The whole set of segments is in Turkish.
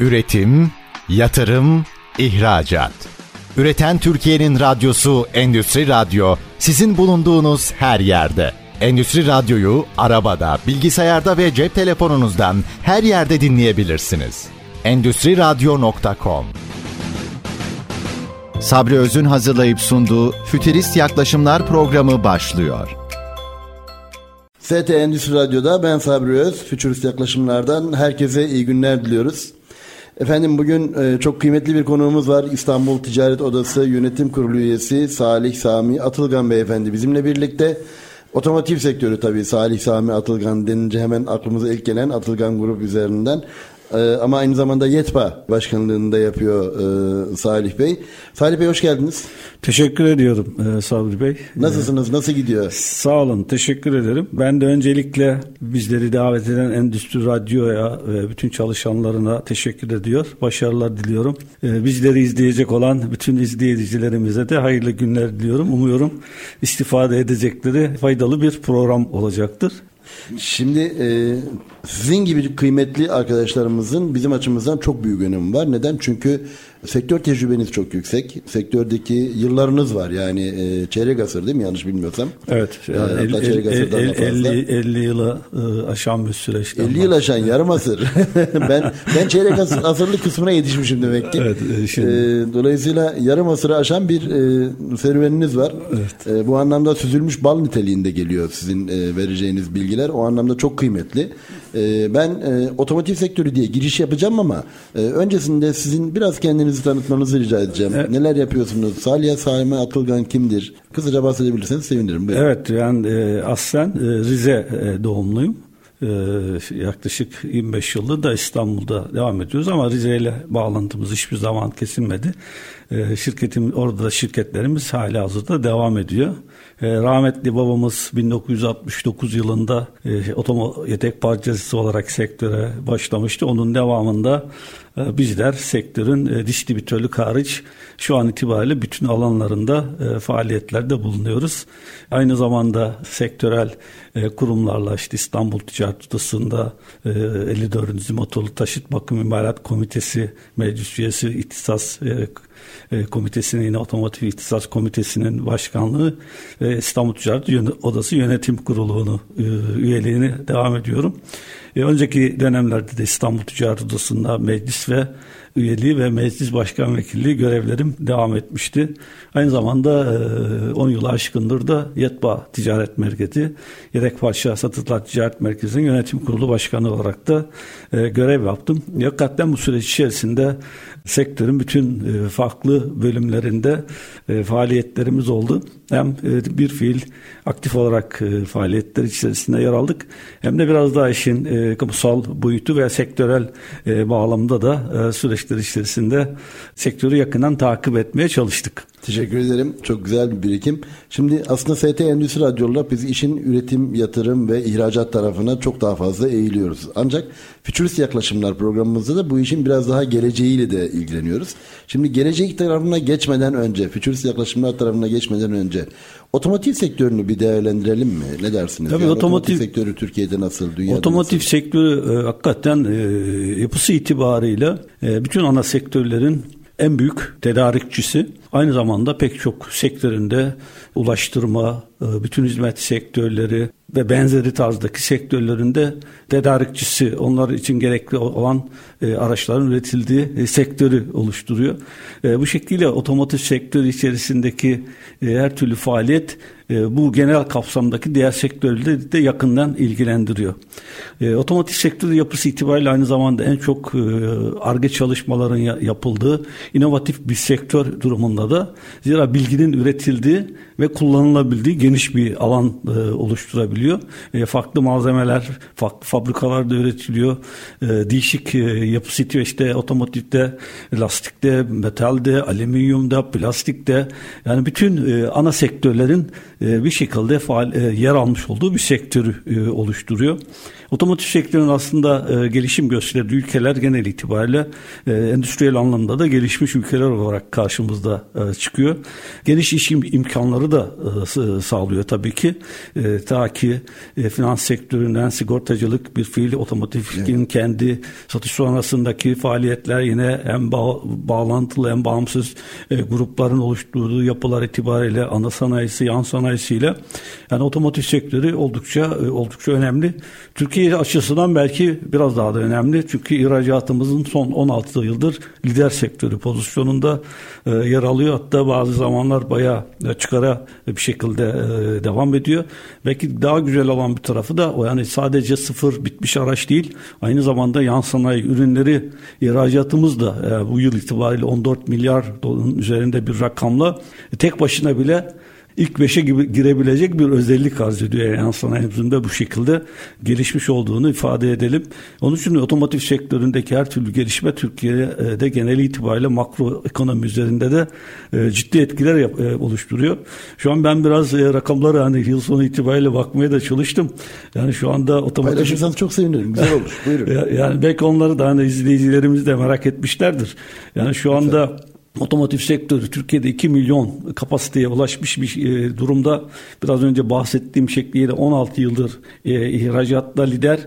Üretim, yatırım, ihracat. Üreten Türkiye'nin radyosu Endüstri Radyo sizin bulunduğunuz her yerde. Endüstri Radyo'yu arabada, bilgisayarda ve cep telefonunuzdan her yerde dinleyebilirsiniz. Endüstri Radyo.com Sabri Öz'ün hazırlayıp sunduğu Fütürist Yaklaşımlar programı başlıyor. ST Endüstri Radyo'da ben Sabri Öz. Fütürist yaklaşımlardan herkese iyi günler diliyoruz. Efendim bugün e, çok kıymetli bir konuğumuz var. İstanbul Ticaret Odası Yönetim Kurulu üyesi Salih Sami Atılgan Beyefendi bizimle birlikte. Otomotiv sektörü tabii Salih Sami Atılgan denince hemen aklımıza ilk gelen Atılgan Grup üzerinden ee, ama aynı zamanda YETPA başkanlığında yapıyor e, Salih Bey. Salih Bey hoş geldiniz. Teşekkür ediyorum e, Sabri Bey. Nasılsınız? Nasıl gidiyor? Sağ olun. Teşekkür ederim. Ben de öncelikle bizleri davet eden Endüstri Radyo'ya ve bütün çalışanlarına teşekkür ediyor. Başarılar diliyorum. E, bizleri izleyecek olan bütün izleyicilerimize de hayırlı günler diliyorum. Umuyorum istifade edecekleri faydalı bir program olacaktır. Şimdi e, sizin gibi kıymetli arkadaşlarımızın bizim açımızdan çok büyük önemi var. Neden? Çünkü sektör tecrübeniz çok yüksek. Sektördeki yıllarınız var. Yani e, çeyrek asır değil mi? Yanlış bilmiyorsam. Evet. Yani el, çeyrek el, el, 50, 50 yıla e, aşan bir süreçten 50 yıl aşan yarım asır. ben ben çeyrek asır, asırlık kısmına yetişmişim demek ki. Evet. E, şimdi. E, dolayısıyla yarım asırı aşan bir e, serüveniniz var. Evet. E, bu anlamda süzülmüş bal niteliğinde geliyor sizin e, vereceğiniz bilgiler. O anlamda çok kıymetli. E, ben e, otomotiv sektörü diye giriş yapacağım ama e, öncesinde sizin biraz kendinizi tanıtmanızı rica edeceğim. Evet. Neler yapıyorsunuz? Salih Sami Atılgan kimdir? Kısaca bahsedebilirseniz sevinirim. Buyurun. Evet yani e, aslen e, Rize e, doğumluyum. Ee, yaklaşık 25 yıldır da İstanbul'da devam ediyoruz ama Rize ile bağlantımız hiçbir zaman kesilmedi. Ee, şirketim orada da şirketlerimiz hala hazırda devam ediyor. Ee, rahmetli babamız 1969 yılında e, otomo yedek parçacısı olarak sektöre başlamıştı. Onun devamında e, bizler sektörün e, diş dibitörlük hariç şu an itibariyle bütün alanlarında e, faaliyetlerde bulunuyoruz. Aynı zamanda sektörel e, kurumlarla işte İstanbul Ticaret Odası'nda e, 54. Motorlu Taşıt Bakım İmalat Komitesi meclis üyesi ihtisas e, e, komitesinin yine otomotiv ihtisas komitesinin başkanlığı ve İstanbul Ticaret Odası Yönetim Kurulu'nu e, üyeliğini devam ediyorum. E, önceki dönemlerde de İstanbul Ticaret Odası'nda meclis ve üyeliği ve meclis başkan vekilliği görevlerim devam etmişti. Aynı zamanda 10 e, yıl aşkındır da Yetba Ticaret Merkezi, Yedek Parça Satıcılar Ticaret Merkezi'nin yönetim kurulu başkanı olarak da e, görev yaptım. Hakikaten bu süreç içerisinde sektörün bütün e, farklı bölümlerinde faaliyetlerimiz oldu. Hem bir fiil aktif olarak faaliyetler içerisinde yer aldık hem de biraz daha işin kamusal boyutu ve sektörel bağlamda da süreç içerisinde sektörü yakından takip etmeye çalıştık. Teşekkür ederim. Çok güzel bir birikim. Şimdi aslında ST Endüstri Radyo'la biz işin üretim, yatırım ve ihracat tarafına çok daha fazla eğiliyoruz. Ancak Futurist Yaklaşımlar programımızda da bu işin biraz daha geleceğiyle de ilgileniyoruz. Şimdi gelecek tarafına geçmeden önce, Futurist Yaklaşımlar tarafına geçmeden önce otomotiv sektörünü bir değerlendirelim mi? Ne dersiniz? Tabii yani otomotiv, otomotiv sektörü Türkiye'de nasıl, dünyada Otomotiv nasıl? sektörü e, hakikaten e, yapısı itibarıyla e, bütün ana sektörlerin en büyük tedarikçisi. Aynı zamanda pek çok sektöründe ulaştırma, e, bütün hizmet sektörleri ve benzeri tarzdaki sektörlerinde tedarikçisi onlar için gerekli olan e, araçların üretildiği e, sektörü oluşturuyor. Bu şekilde otomotiv sektörü içerisindeki her türlü faaliyet bu genel kapsamdaki diğer sektörleri de yakından ilgilendiriyor. Otomotiv sektörü yapısı itibariyle aynı zamanda en çok ARGE çalışmaların yapıldığı inovatif bir sektör durumunda da zira bilginin üretildiği ve kullanılabildiği geniş bir alan e, oluşturabiliyor. E, farklı malzemeler, farklı fabrikalarda üretiliyor. E, değişik e, yapısı işte otomotivde, lastikte, metalde, alüminyumda, plastikte yani bütün e, ana sektörlerin e, bir şekilde faal, e, yer almış olduğu bir sektörü e, oluşturuyor. Otomotiv sektörünün aslında e, gelişim gösterdiği ülkeler genel itibariyle e, endüstriyel anlamda da gelişmiş ülkeler olarak karşımızda e, çıkıyor. Geniş iş imkanları da e, sağlıyor tabii ki. E, ta ki e, finans sektöründen sigortacılık bir fiil otomotivin evet. kendi satış sonrasındaki faaliyetler yine hem bağ, bağlantılı hem bağımsız e, grupların oluşturduğu yapılar itibariyle ana sanayisi, yan sanayisiyle yani otomotiv sektörü oldukça e, oldukça önemli. Türkiye açısından belki biraz daha da önemli. Çünkü ihracatımızın son 16 yıldır lider sektörü pozisyonunda e, yer alıyor. Hatta bazı zamanlar bayağı çıkara bir şekilde e, devam ediyor. Belki daha güzel olan bir tarafı da o yani sadece sıfır bitmiş araç değil. Aynı zamanda yan sanayi ürünleri ihracatımız da e, bu yıl itibariyle 14 milyar doların üzerinde bir rakamla tek başına bile ilk beşe gibi girebilecek bir özellik arz ediyor yan sanayimizin de bu şekilde gelişmiş olduğunu ifade edelim. Onun için otomotiv sektöründeki her türlü gelişme Türkiye'de genel itibariyle makro ekonomi üzerinde de e, ciddi etkiler e, oluşturuyor. Şu an ben biraz e, rakamlara hani yıl sonu itibariyle bakmaya da çalıştım. Yani şu anda otomotiv... Paylaşırsanız çok sevinirim. Güzel olur. Buyurun. yani belki onları da hani izleyicilerimiz de merak etmişlerdir. Yani şu anda otomotiv sektörü Türkiye'de 2 milyon kapasiteye ulaşmış bir e, durumda. Biraz önce bahsettiğim şekliyle 16 yıldır e, ihracatta lider.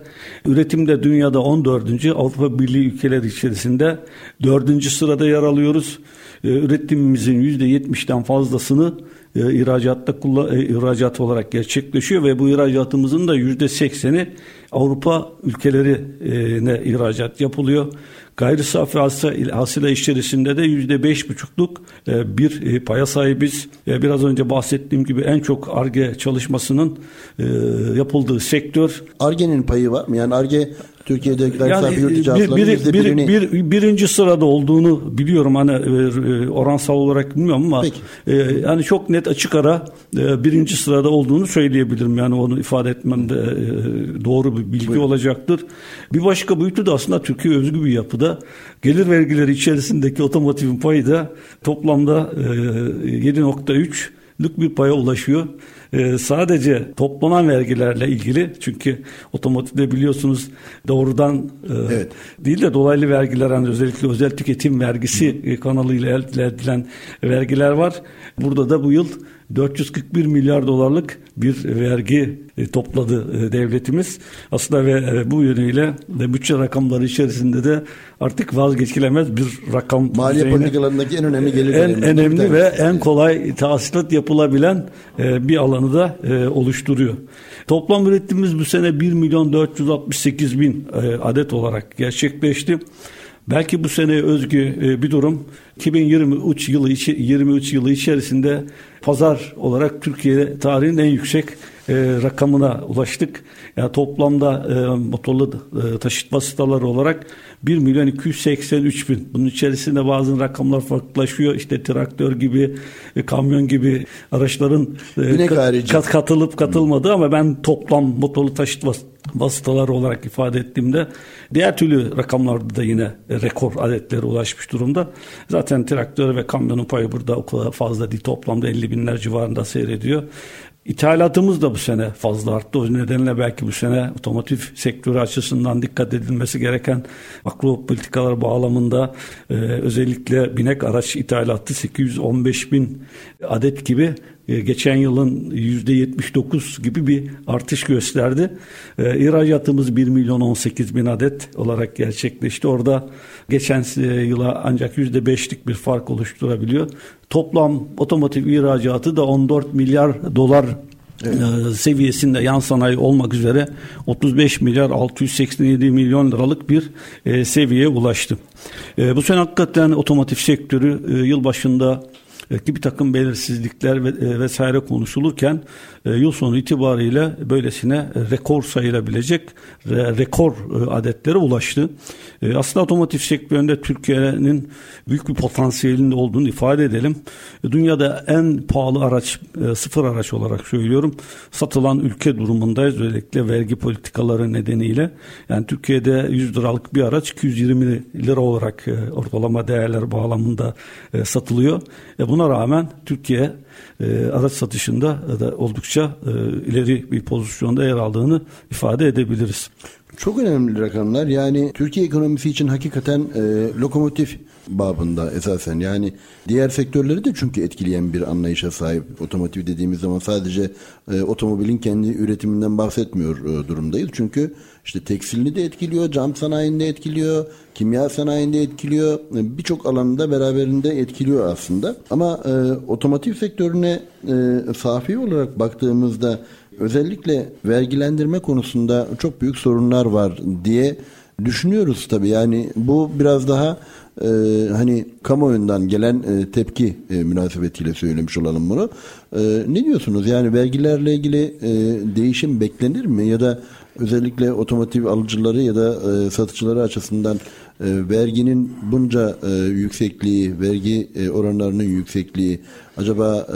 Üretimde dünyada 14. Avrupa Birliği ülkeleri içerisinde 4. sırada yer alıyoruz. E, üretimimizin %70'den fazlasını ihracatta e, ihracat olarak gerçekleşiyor ve bu ihracatımızın da %80'i Avrupa ülkelerine ihracat yapılıyor. Gayri safi hasıla içerisinde de yüzde beş buçukluk e, bir e, paya sahibiz. E, biraz önce bahsettiğim gibi en çok ARGE çalışmasının yapıldığı sektör. ARGE'nin payı var mı? Yani ARGE Türkiye'de gayri yani, içi bir, bir, bir, birini... bir, birinci sırada olduğunu biliyorum. Hani oransal olarak bilmiyorum ama Peki. yani çok net açık ara birinci sırada olduğunu söyleyebilirim. Yani onu ifade etmem de doğru bir bilgi Buyurun. olacaktır. Bir başka boyutu da aslında Türkiye özgü bir yapıda. Gelir vergileri içerisindeki otomotivin payı da toplamda e, 7.3'lük bir paya ulaşıyor. Ee, sadece toplanan vergilerle ilgili çünkü otomotivde biliyorsunuz doğrudan e, evet. değil de dolaylı vergiler hani özellikle özel tüketim vergisi Hı. kanalıyla elde edilen vergiler var. Burada da bu yıl 441 milyar dolarlık bir vergi e, topladı e, devletimiz. Aslında ve e, bu yönüyle de bütçe rakamları içerisinde de artık vazgeçilemez bir rakam. Maliye düzeyine, politikalarındaki en önemli gelir en önemli ve en kolay tahsilat yapılabilen bir alanı da oluşturuyor. Toplam üretimimiz bu sene 1 milyon 468 bin adet olarak gerçekleşti. Belki bu sene özgü bir durum 2023 yılı 23 yılı içerisinde pazar olarak Türkiye tarihinin en yüksek e, rakamına ulaştık. Yani toplamda e, motorlu e, taşıt vasıtaları olarak 1 milyon 283 bin. Bunun içerisinde bazı rakamlar farklılaşıyor. İşte traktör gibi, e, kamyon gibi araçların e, kat, katılıp katılmadı ama ben toplam motorlu taşıt vasıtaları olarak ifade ettiğimde diğer türlü rakamlarda da yine rekor adetleri ulaşmış durumda. Zaten traktör ve kamyonun payı burada o kadar fazla değil. Toplamda 50 binler civarında seyrediyor. İthalatımız da bu sene fazla arttı. O nedenle belki bu sene otomotiv sektörü açısından dikkat edilmesi gereken makro politikalar bağlamında e, özellikle binek araç ithalatı 815 bin adet gibi e, geçen yılın %79 gibi bir artış gösterdi. E, ihracatımız 1 milyon 18 bin adet olarak gerçekleşti. Orada geçen yıla ancak %5'lik bir fark oluşturabiliyor. Toplam otomotiv ihracatı da 14 milyar dolar Evet. E, seviyesinde yan sanayi olmak üzere 35 milyar 687 milyon liralık bir e, seviyeye ulaştı. E, bu sene hakikaten otomotiv sektörü e, yıl başında ki bir takım belirsizlikler e, vesaire konuşulurken e, yıl sonu itibariyle böylesine rekor sayılabilecek rekor e, adetlere ulaştı. aslında otomotiv sektöründe Türkiye'nin büyük bir potansiyelinde olduğunu ifade edelim. Dünyada en pahalı araç sıfır araç olarak söylüyorum satılan ülke durumundayız özellikle vergi politikaları nedeniyle. Yani Türkiye'de 100 liralık bir araç 220 lira olarak ortalama değerler bağlamında satılıyor. E bunu buna rağmen Türkiye e, araç satışında da oldukça e, ileri bir pozisyonda yer aldığını ifade edebiliriz. Çok önemli rakamlar. Yani Türkiye ekonomisi için hakikaten e, lokomotif babında esasen. Yani diğer sektörleri de çünkü etkileyen bir anlayışa sahip. Otomotiv dediğimiz zaman sadece e, otomobilin kendi üretiminden bahsetmiyor e, durumdayız. Çünkü işte tekstilini de etkiliyor, cam sanayini de etkiliyor, kimya sanayini de etkiliyor. E, Birçok alanında beraberinde etkiliyor aslında. Ama e, otomotiv sektörüne e, safi olarak baktığımızda özellikle vergilendirme konusunda çok büyük sorunlar var diye düşünüyoruz tabii. Yani bu biraz daha e, hani kamuoyundan gelen e, tepki e, münasebetiyle söylemiş olalım bunu. E, ne diyorsunuz? Yani vergilerle ilgili e, değişim beklenir mi? Ya da özellikle otomotiv alıcıları ya da e, satıcıları açısından e, verginin bunca e, yüksekliği, vergi e, oranlarının yüksekliği acaba e,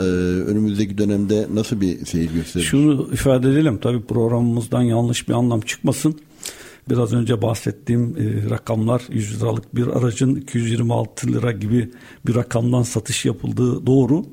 önümüzdeki dönemde nasıl bir seyir gösterir? Şunu ifade edelim tabii programımızdan yanlış bir anlam çıkmasın. Biraz önce bahsettiğim e, rakamlar 100 liralık bir aracın 226 lira gibi bir rakamdan satış yapıldığı doğru.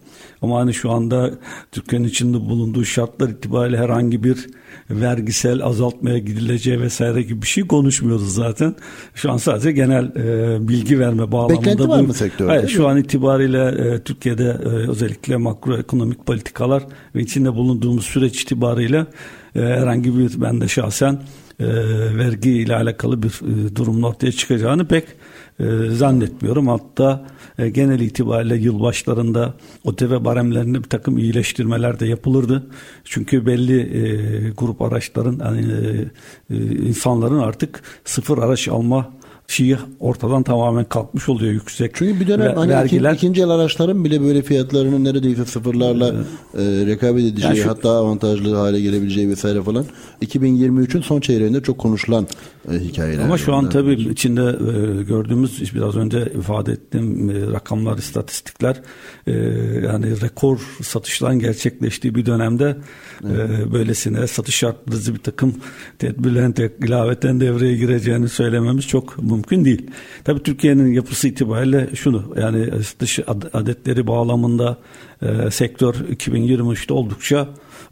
Ama hani şu anda Türkiye'nin içinde bulunduğu şartlar itibariyle herhangi bir vergisel azaltmaya gidileceği vesaire gibi bir şey konuşmuyoruz zaten. Şu an sadece genel e, bilgi verme bağlamında. Beklenti var mı sektörde? Hayır, şu an itibariyle e, Türkiye'de e, özellikle makroekonomik politikalar ve içinde bulunduğumuz süreç itibariyle e, herhangi bir ben de şahsen e, vergi ile alakalı bir e, durumun ortaya çıkacağını pek e, zannetmiyorum. Hatta e, genel itibariyle yılbaşlarında OTV baremlerinde bir takım iyileştirmeler de yapılırdı. Çünkü belli grup araçların yani, insanların artık sıfır araç alma şeyi ortadan tamamen kalkmış oluyor yüksek. Çünkü bir dönem ve- hani vergiler ikinci, ikinci el araçların bile böyle fiyatlarının neredeyse sıfırlarla e, rekabet edeceği Yani şu- hatta avantajlı hale gelebileceği vesaire falan 2023'ün son çeyreğinde çok konuşulan e, hikayeler. Ama şu an tabii içinde e, gördüğümüz biraz önce ifade ettiğim e, rakamlar, istatistikler e, yani rekor satışların gerçekleştiği bir dönemde e, böylesine satış şartları bir takım tedbirlerin tek, ilaveten devreye gireceğini söylememiz çok mümkün değil. Tabii Türkiye'nin yapısı itibariyle şunu yani dış ad- adetleri bağlamında e, sektör 2023'te oldukça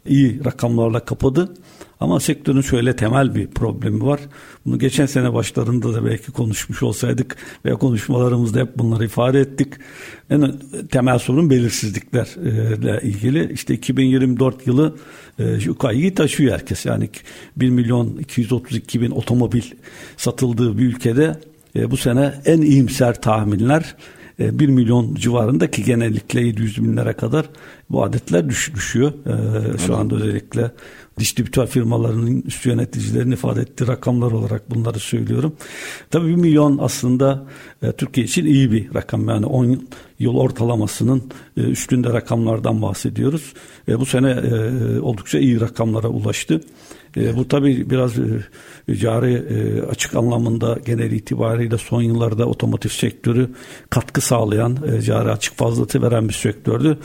iyi rakamlarla kapadı. Ama sektörün şöyle temel bir problemi var. Bunu geçen sene başlarında da belki konuşmuş olsaydık veya konuşmalarımızda hep bunları ifade ettik. En temel sorun belirsizliklerle ilgili. İşte 2024 yılı e, şu kaygıyı taşıyor herkes. Yani 1 milyon 232 bin otomobil satıldığı bir ülkede e, bu sene en iyimser tahminler 1 milyon civarında ki genellikle 700 binlere kadar bu adetler düş, düşüyor. Ee, şu anda özellikle distribütör firmalarının üst yöneticilerin ifade ettiği rakamlar olarak bunları söylüyorum. Tabii 1 milyon aslında Türkiye için iyi bir rakam. Yani 10 yıl ortalamasının e, üstünde rakamlardan bahsediyoruz. E, bu sene e, oldukça iyi rakamlara ulaştı. E, bu tabii biraz e, cari e, açık anlamında genel itibariyle son yıllarda otomotiv sektörü katkı sağlayan, e, cari açık fazlatı veren bir sektördü.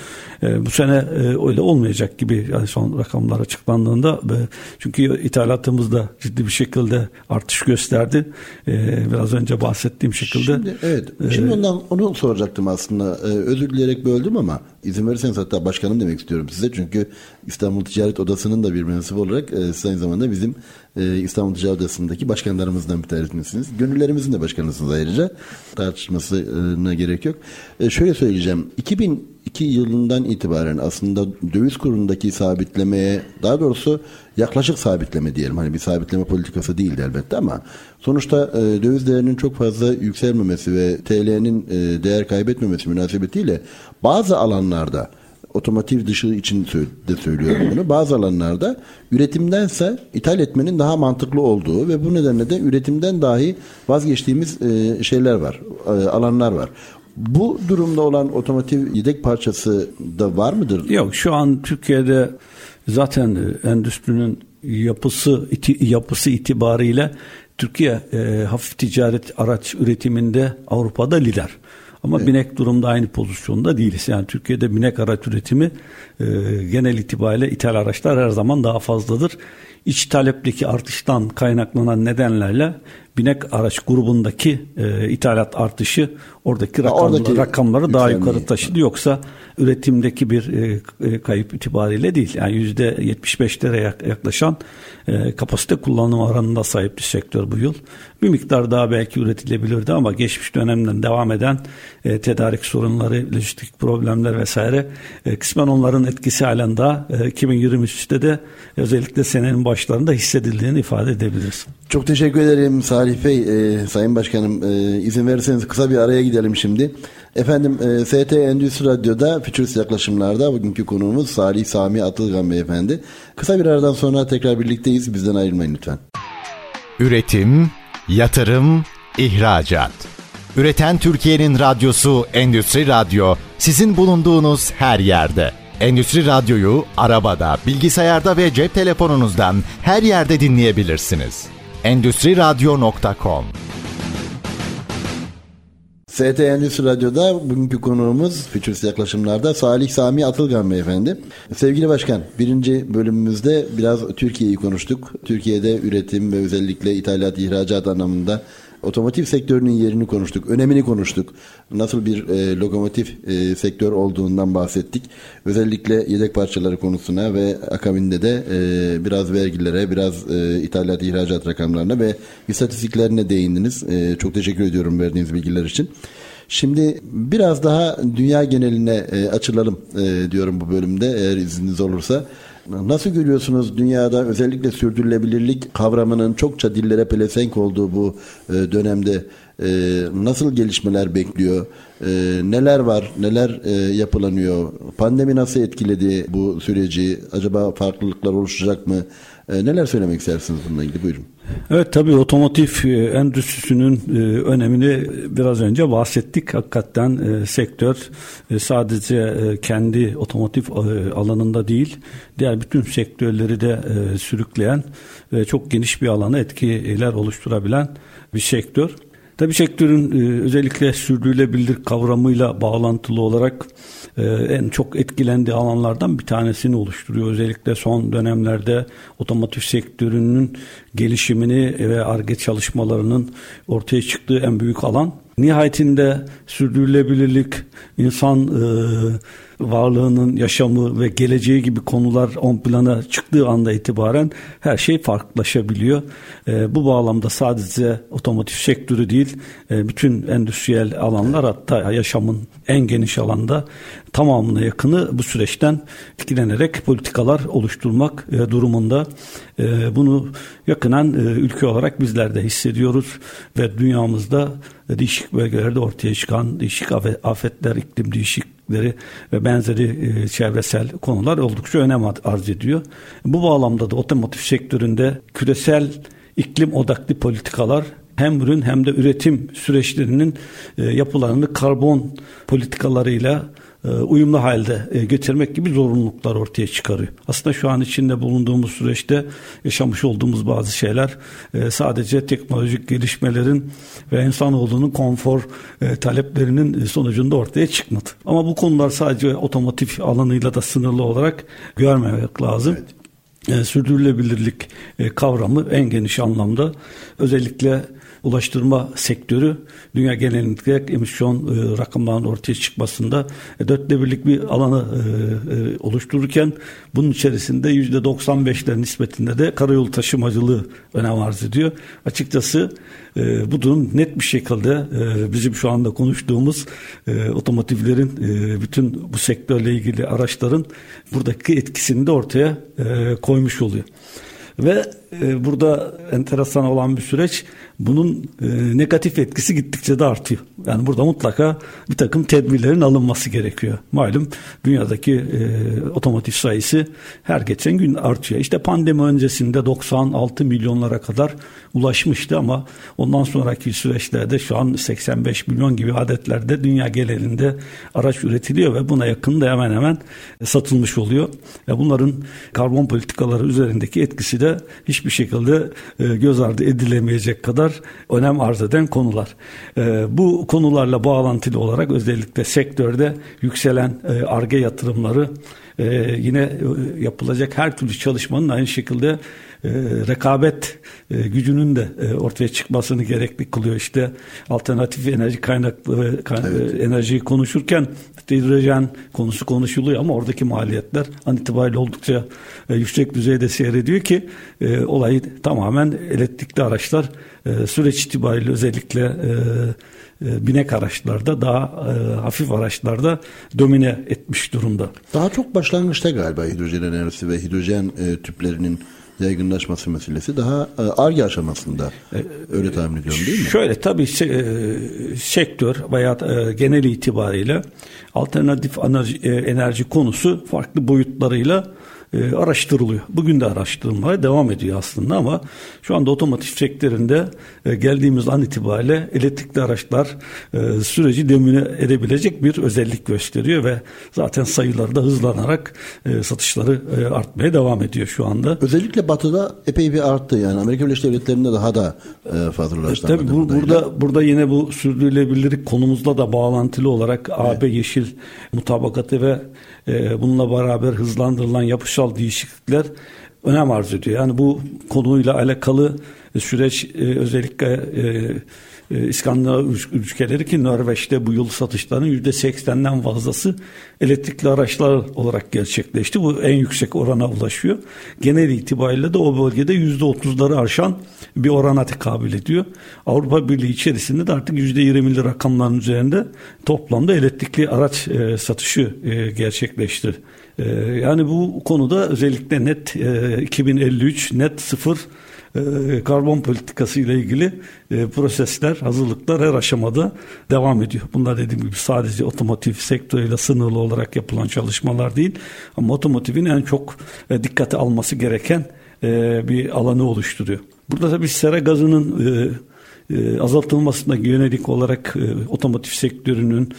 E, bu sene e, öyle olmayacak gibi yani son rakamlar açıklandığında e, çünkü ithalatımız da ciddi bir şekilde artış gösterdi. E, biraz önce bahsettiğim şekilde. Şimdi, evet. Şimdi ondan onu soracaktım aslında. Ee, özür dileyerek böldüm ama izin verirseniz hatta başkanım demek istiyorum size. Çünkü İstanbul Ticaret Odası'nın da bir mensubu olarak e, siz aynı zamanda bizim e, İstanbul Ticaret Odası'ndaki başkanlarımızdan bir tanesiniz. Gönüllerimizin de başkanısınız ayrıca. Tartışmasına gerek yok. E, şöyle söyleyeceğim. 2002 yılından itibaren aslında döviz kurundaki sabitlemeye daha doğrusu yaklaşık sabitleme diyelim. Hani bir sabitleme politikası değildi elbette ama sonuçta e, döviz değerinin çok fazla yükselmemesi ve TL'nin e, değer kaybetmemesi münasebetiyle bazı alanlarda otomotiv dışı için de söylüyorum bunu. Bazı alanlarda üretimdense ithal etmenin daha mantıklı olduğu ve bu nedenle de üretimden dahi vazgeçtiğimiz e, şeyler var, e, alanlar var. Bu durumda olan otomotiv yedek parçası da var mıdır? Yok şu an Türkiye'de zaten e, endüstrinin yapısı iti, yapısı itibariyle Türkiye e, hafif ticaret araç üretiminde Avrupa'da lider. Ama binek durumda aynı pozisyonda değiliz. Yani Türkiye'de binek araç üretimi e, genel itibariyle ithal araçlar her zaman daha fazladır. İç talepteki artıştan kaynaklanan nedenlerle binek araç grubundaki e, ithalat artışı oradaki, rakam, oradaki rakamları daha yukarı taşıdı. Yoksa üretimdeki bir e, e, kayıp itibariyle değil. Yani yüzde 75'lere yaklaşan e, kapasite kullanım oranında sahip bir sektör bu yıl. Bir miktar daha belki üretilebilirdi ama geçmiş dönemden devam eden e, tedarik sorunları, lojistik problemler vesaire e, kısmen onların etkisi halen daha e, 2023'te de özellikle senenin başlarında hissedildiğini ifade edebiliriz. Çok teşekkür ederim Salih Bey. E, Sayın Başkanım e, izin verirseniz kısa bir araya gidelim şimdi. Efendim e, ST Endüstri Radyo'da Futurist Yaklaşımlar'da bugünkü konuğumuz Salih Sami Atılgan Beyefendi. Kısa bir aradan sonra tekrar birlikteyiz. Bizden ayrılmayın lütfen. Üretim, yatırım, ihracat. Üreten Türkiye'nin radyosu Endüstri Radyo sizin bulunduğunuz her yerde. Endüstri Radyo'yu arabada, bilgisayarda ve cep telefonunuzdan her yerde dinleyebilirsiniz. Endüstri Radyo.com ST Endüstri Radyo'da bugünkü konuğumuz Fütürist Yaklaşımlar'da Salih Sami Atılgan Beyefendi. Sevgili Başkan, birinci bölümümüzde biraz Türkiye'yi konuştuk. Türkiye'de üretim ve özellikle ithalat, ihracat anlamında otomotiv sektörünün yerini konuştuk, önemini konuştuk. Nasıl bir e, lokomotif e, sektör olduğundan bahsettik. Özellikle yedek parçaları konusuna ve akabinde de e, biraz vergilere, biraz e, ithalat, ihracat rakamlarına ve istatistiklerine değindiniz. E, çok teşekkür ediyorum verdiğiniz bilgiler için. Şimdi biraz daha dünya geneline e, açılalım e, diyorum bu bölümde eğer izniniz olursa. Nasıl görüyorsunuz dünyada özellikle sürdürülebilirlik kavramının çokça dillere pelesenk olduğu bu e, dönemde e, nasıl gelişmeler bekliyor? E, neler var? Neler yapılanıyor? Pandemi nasıl etkiledi bu süreci? Acaba farklılıklar oluşacak mı? Neler söylemek istersiniz bununla ilgili? Buyurun. Evet tabii otomotiv e, endüstrisinin e, önemini biraz önce bahsettik. Hakikaten e, sektör sadece kendi otomotiv alanında değil, diğer bütün sektörleri de sürükleyen ve çok geniş bir alana etkiler oluşturabilen bir sektör. Tabii sektörün özellikle sürdürülebilir kavramıyla bağlantılı olarak e, en çok etkilendiği alanlardan bir tanesini oluşturuyor. Özellikle son dönemlerde otomotiv sektörünün gelişimini ve ARGE çalışmalarının ortaya çıktığı en büyük alan. Nihayetinde sürdürülebilirlik, insan e, varlığının yaşamı ve geleceği gibi konular ön plana çıktığı anda itibaren her şey farklılaşabiliyor. E, bu bağlamda sadece otomotiv sektörü değil, e, bütün endüstriyel alanlar hatta yaşamın en geniş alanda tamamına yakını bu süreçten etkilenerek politikalar oluşturmak e, durumunda. E, bunu yakınan e, ülke olarak bizler de hissediyoruz ve dünyamızda değişik bölgelerde ortaya çıkan değişik afetler, iklim değişiklikleri ve benzeri e, çevresel konular oldukça önem arz ediyor. Bu bağlamda da otomotiv sektöründe küresel iklim odaklı politikalar hem ürün hem de üretim süreçlerinin e, yapılarını karbon politikalarıyla uyumlu halde e, getirmek gibi zorunluluklar ortaya çıkarıyor. Aslında şu an içinde bulunduğumuz süreçte yaşamış olduğumuz bazı şeyler e, sadece teknolojik gelişmelerin ve insanoğlunun konfor taleplerinin sonucunda ortaya çıkmadı. Ama bu konular sadece otomotiv alanıyla da sınırlı olarak görmemek lazım. Evet sürdürülebilirlik kavramı en geniş anlamda özellikle ulaştırma sektörü dünya genelinde emisyon e, rakamlarının ortaya çıkmasında e, dörtte birlik bir alanı e, e, oluştururken bunun içerisinde yüzde 95'ler nispetinde de karayolu taşımacılığı önem arz ediyor. Açıkçası e, bu durum net bir şekilde e, bizim şu anda konuştuğumuz e, otomotivlerin e, bütün bu sektörle ilgili araçların buradaki etkisini de ortaya e, koymuş oluyor. Ve e, burada enteresan olan bir süreç bunun e, negatif etkisi gittikçe de artıyor. Yani burada mutlaka bir takım tedbirlerin alınması gerekiyor. Malum dünyadaki e, otomotiv sayısı her geçen gün artıyor. İşte pandemi öncesinde 96 milyonlara kadar ulaşmıştı ama ondan sonraki süreçlerde şu an 85 milyon gibi adetlerde dünya genelinde araç üretiliyor ve buna yakın da hemen hemen satılmış oluyor. Ve bunların karbon politikaları üzerindeki etkisi de hiçbir şekilde e, göz ardı edilemeyecek kadar önem arz eden konular. E, bu konularla bağlantılı olarak özellikle sektörde yükselen ARGE yatırımları yine yapılacak her türlü çalışmanın aynı şekilde rekabet e, gücünün de e, ortaya çıkmasını gerekli kılıyor. İşte alternatif enerji kaynakları evet. enerjiyi konuşurken hidrojen konusu konuşuluyor ama oradaki maliyetler an itibariyle oldukça yüksek düzeyde seyrediyor ki olayı tamamen elektrikli araçlar süreç itibariyle özellikle binek araçlarda daha hafif araçlarda domine etmiş durumda. Daha çok başlangıçta galiba hidrojen enerjisi ve hidrojen tüplerinin yaygınlaşması meselesi daha ARGE aşamasında. Öyle tahmin ediyorum değil mi? Şöyle tabii sektör veya genel itibariyle alternatif enerji, enerji konusu farklı boyutlarıyla e, araştırılıyor. Bugün de araştırılmaya devam ediyor aslında ama şu anda otomotiv sektöründe e, geldiğimiz an itibariyle elektrikli araçlar e, süreci demine edebilecek bir özellik gösteriyor ve zaten sayıları da hızlanarak e, satışları e, artmaya devam ediyor şu anda. Özellikle batıda epey bir arttı yani Amerika Birleşik Devletleri'nde daha da e, fazlalaştı. E, tabii bu, burada burada yine bu sürdürülebilirlik konumuzla da bağlantılı olarak evet. AB Yeşil mutabakatı ve e, bununla beraber hızlandırılan yapısal değişiklikler önem arz ediyor. Yani bu konuyla alakalı süreç e, özellikle e, e, İskandinav ülkeleri ki Norveç'te bu yıl satışların yüzde seksenden fazlası elektrikli araçlar olarak gerçekleşti. Bu en yüksek orana ulaşıyor. Genel itibariyle de o bölgede yüzde otuzları aşan bir orana tekabül ediyor. Avrupa Birliği içerisinde de artık yüzde yirmili rakamların üzerinde toplamda elektrikli araç e, satışı e, gerçekleşti. E, yani bu konuda özellikle net e, 2053 net sıfır e, karbon politikası ile ilgili e, prosesler, hazırlıklar her aşamada devam ediyor. Bunlar dediğim gibi sadece otomotiv sektörüyle sınırlı olarak yapılan çalışmalar değil ama otomotivin en çok e, dikkate alması gereken bir alanı oluşturuyor. Burada tabii sera gazının azaltılmasına yönelik olarak otomotiv sektörünün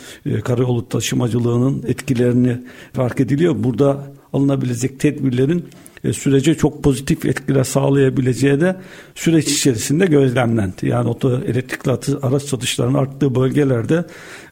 karayolu taşımacılığının etkilerini fark ediliyor. Burada alınabilecek tedbirlerin e, sürece çok pozitif etkiler sağlayabileceği de süreç içerisinde gözlemlendi. Yani oto elektrikli araç satışlarının arttığı bölgelerde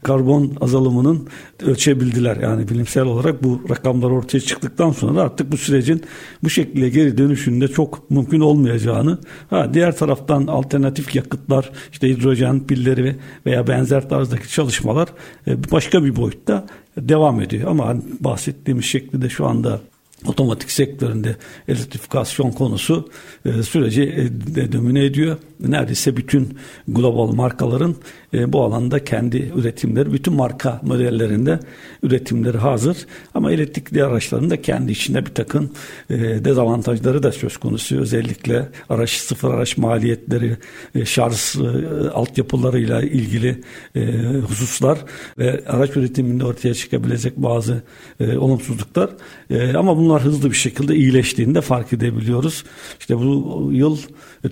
karbon azalımının ölçebildiler. Yani bilimsel olarak bu rakamlar ortaya çıktıktan sonra artık bu sürecin bu şekilde geri dönüşünde çok mümkün olmayacağını ha diğer taraftan alternatif yakıtlar işte hidrojen pilleri veya benzer tarzdaki çalışmalar e, başka bir boyutta devam ediyor. Ama bahsettiğimiz şekilde şu anda otomatik sektöründe elektrifikasyon konusu e, süreci e, domine ediyor. Neredeyse bütün global markaların e, bu alanda kendi üretimleri, bütün marka modellerinde üretimleri hazır. Ama elektrikli araçların da kendi içinde bir takım e, dezavantajları da söz konusu. Özellikle araç sıfır araç maliyetleri, e, şarj e, altyapılarıyla ilgili e, hususlar ve araç üretiminde ortaya çıkabilecek bazı olumsuzluklar. Ama bunlar hızlı bir şekilde iyileştiğini de fark edebiliyoruz. İşte bu yıl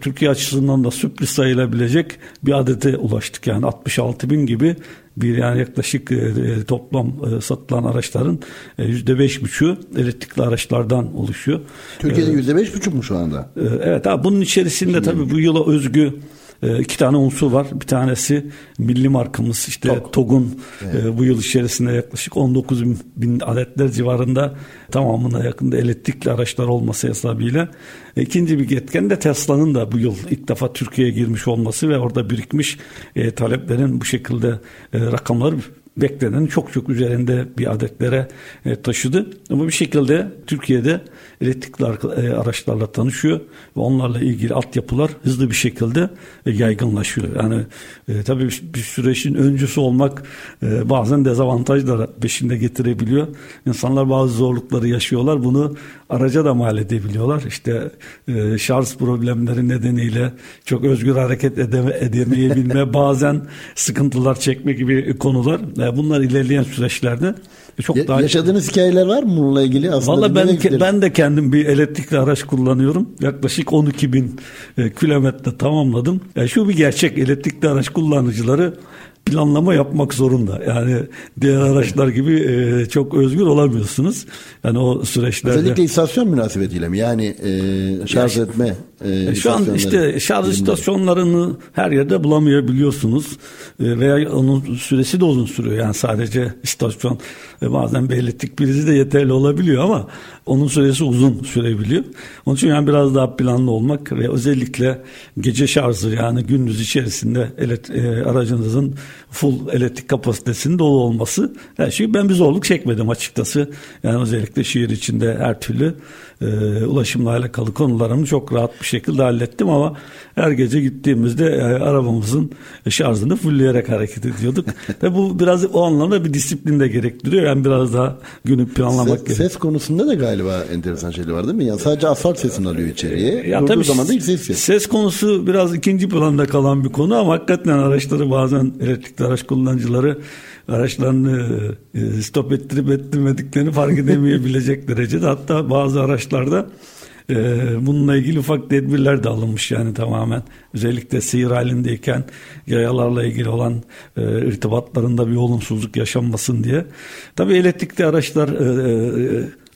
Türkiye açısından da sürpriz sayılabilecek bir adete ulaştık. Yani 66 bin gibi bir yani yaklaşık e, e toplam e, satılan araçların yüzde beş buçu elektrikli araçlardan oluşuyor. Türkiye'de yüzde beş buçuk mu şu anda? E, evet abi bunun içerisinde Şimdi tabii bu yıla özgü e, iki tane unsur var. Bir tanesi milli markamız işte Tok. TOG'un evet. e, bu yıl içerisinde yaklaşık 19 bin adetler civarında tamamına yakında elektrikli araçlar olması hesabıyla. İkinci bir etken de Tesla'nın da bu yıl ilk defa Türkiye'ye girmiş olması ve orada birikmiş e, taleplerin bu şekilde e, rakamları beklenenin çok çok üzerinde bir adetlere e, taşıdı. Ama bir şekilde Türkiye'de elektrikli e, araçlarla tanışıyor ve onlarla ilgili altyapılar hızlı bir şekilde e, yaygınlaşıyor. Yani e, tabii bir süreçin öncüsü olmak e, bazen dezavantajlar peşinde getirebiliyor. İnsanlar bazı zorlukları yaşıyorlar. Bunu araca da mal edebiliyorlar. İşte e, şarj problemleri nedeniyle çok özgür hareket edeme, edemeyebilme, bazen sıkıntılar çekme gibi konular. Bunlar ilerleyen süreçlerde çok ya, daha yaşadığınız hikayeler var mı bununla ilgili? Valla ben ke, ben de kendim bir elektrikli araç kullanıyorum. Yaklaşık 12 bin e, kilometre tamamladım. Yani şu bir gerçek elektrikli araç kullanıcıları planlama yapmak zorunda. Yani diğer araçlar gibi e, çok özgür olamıyorsunuz. Yani o süreçlerde. Özellikle istasyon münasebetiyle mi? Yani e, şarj etme e, şu an işte şarj istasyonlarını her yerde bulamayabiliyorsunuz e, veya onun süresi de uzun sürüyor. Yani sadece istasyon e, bazen bir elektrik prizi de yeterli olabiliyor ama onun süresi uzun sürebiliyor. Onun için yani biraz daha planlı olmak ve özellikle gece şarjı yani gündüz içerisinde elet, e, aracınızın full elektrik kapasitesinin dolu olması her şey ben bir zorluk çekmedim açıkçası. Yani özellikle şehir içinde her türlü e, ulaşımla alakalı konularımı çok rahat bir şekilde hallettim ama her gece gittiğimizde e, arabamızın şarjını fullleyerek hareket ediyorduk. Ve bu biraz o anlamda bir disiplin de gerektiriyor. Yani biraz daha günü planlamak ses, gerekiyor. Ses konusunda da galiba enteresan şeyler var değil mi? Yani sadece asfalt sesini alıyor içeriye. Ya Durduğu tabii zaman da ses ses. Ses konusu biraz ikinci planda kalan bir konu ama hakikaten araçları bazen elektrikli araç kullanıcıları araçlarını e, stop ettirip ettirmediklerini fark edemeyebilecek derecede. Hatta bazı araçlarda e, bununla ilgili ufak tedbirler de alınmış yani tamamen. Özellikle seyir halindeyken yayalarla ilgili olan e, irtibatlarında bir olumsuzluk yaşanmasın diye. Tabii elektrikli araçlar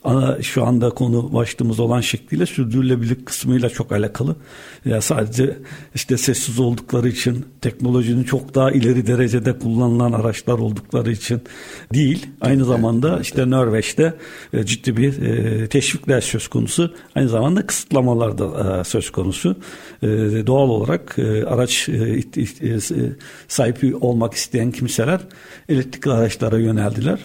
ana şu anda konu başlığımız olan şekliyle sürdürülebilirlik kısmıyla çok alakalı. Ya sadece işte sessiz oldukları için teknolojinin çok daha ileri derecede kullanılan araçlar oldukları için değil. Aynı zamanda işte Norveç'te e, ciddi bir e, teşvikler söz konusu. Aynı zamanda kısıtlamalar da e, söz konusu. Doğal olarak araç sahibi olmak isteyen kimseler elektrikli araçlara yöneldiler.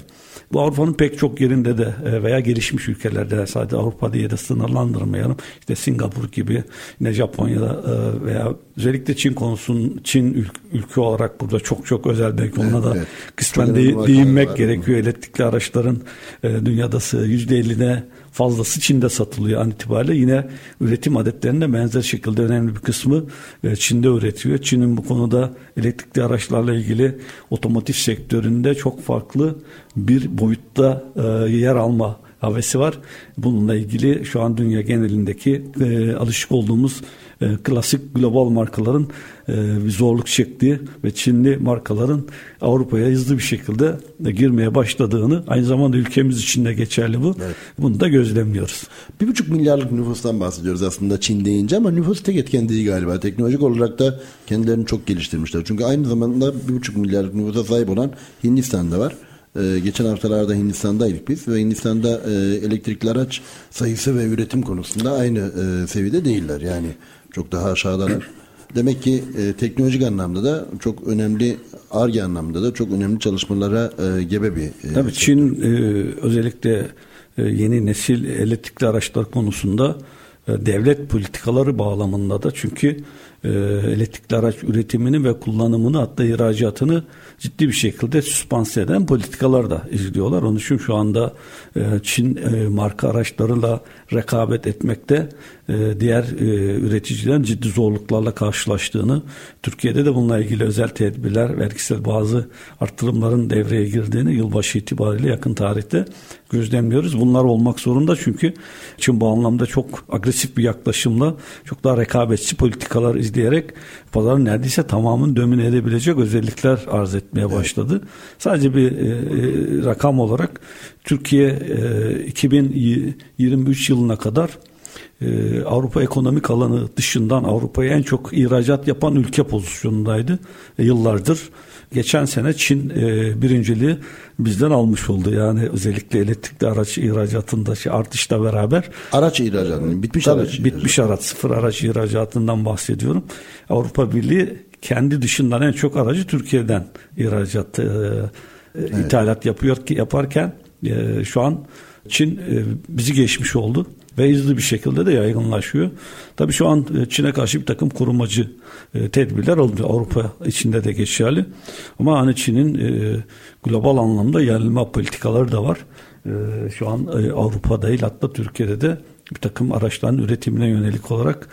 Bu Avrupa'nın pek çok yerinde de e, veya gelişmiş ülkelerde sadece Avrupa diye de sınırlandırmayalım. İşte Singapur gibi yine Japonya'da e, veya özellikle Çin konusun Çin ülke olarak burada çok çok özel belki ona da evet. kısmen de, değinmek gerekiyor. Elektrikli araçların e, dünyada %50'ne fazlası Çin'de satılıyor an itibariyle. Yine üretim adetlerinde benzer şekilde önemli bir kısmı e, Çin'de üretiyor. Çin'in bu konuda elektrikli araçlarla ilgili otomotiv sektöründe çok farklı bir boyutta e, yer alma havesi var. Bununla ilgili şu an dünya genelindeki e, alışık olduğumuz e, klasik global markaların e, zorluk çektiği ve Çinli markaların Avrupa'ya hızlı bir şekilde girmeye başladığını aynı zamanda ülkemiz için de geçerli bu. Evet. Bunu da gözlemliyoruz. Bir buçuk milyarlık nüfustan bahsediyoruz aslında Çin deyince ama nüfus tek etken değil galiba. Teknolojik olarak da kendilerini çok geliştirmişler. Çünkü aynı zamanda bir buçuk milyarlık nüfusa sahip olan Hindistan'da var. Ee, geçen haftalarda Hindistan'daydık biz ve Hindistan'da e, elektrikli araç sayısı ve üretim konusunda aynı e, seviyede değiller. Yani çok daha aşağıdalar. Demek ki e, teknolojik anlamda da çok önemli, ARGE anlamda da çok önemli çalışmalara e, gebe bir... E, Tabii Çin e, özellikle e, yeni nesil elektrikli araçlar konusunda e, devlet politikaları bağlamında da çünkü e, elektrikli araç üretimini ve kullanımını hatta ihracatını ciddi bir şekilde süspanse eden politikalar da izliyorlar. Onun için şu anda e, Çin e, marka araçlarıyla rekabet etmekte diğer e, üreticilerin ciddi zorluklarla karşılaştığını, Türkiye'de de bununla ilgili özel tedbirler, vergisel bazı arttırımların devreye girdiğini yılbaşı itibariyle yakın tarihte gözlemliyoruz. Bunlar olmak zorunda çünkü Çin bu anlamda çok agresif bir yaklaşımla çok daha rekabetçi politikalar izleyerek pazarın neredeyse tamamını domine edebilecek özellikler arz etmeye başladı. Sadece bir e, e, rakam olarak Türkiye e, 2023 yılına kadar e, Avrupa ekonomik alanı dışından Avrupa'ya en çok ihracat yapan ülke pozisyonundaydı e, yıllardır. Geçen sene Çin e, birinciliği bizden almış oldu. Yani özellikle elektrikli araç ihracatındaki artışla beraber. Araç ihracatı, bitmiş tabii, araç. Bitmiş araç, sıfır araç ihracatından bahsediyorum. Avrupa Birliği kendi dışından en çok aracı Türkiye'den ihracat, e, evet. ithalat yapıyor ki yaparken e, şu an Çin e, bizi geçmiş oldu ve hızlı bir şekilde de yaygınlaşıyor. Tabii şu an e, Çin'e karşı bir takım korumacı e, tedbirler alınıyor. Avrupa içinde de geçerli. Ama hani Çin'in e, global anlamda yerlime politikaları da var. Şu an Avrupa değil hatta Türkiye'de de bir takım araçların üretimine yönelik olarak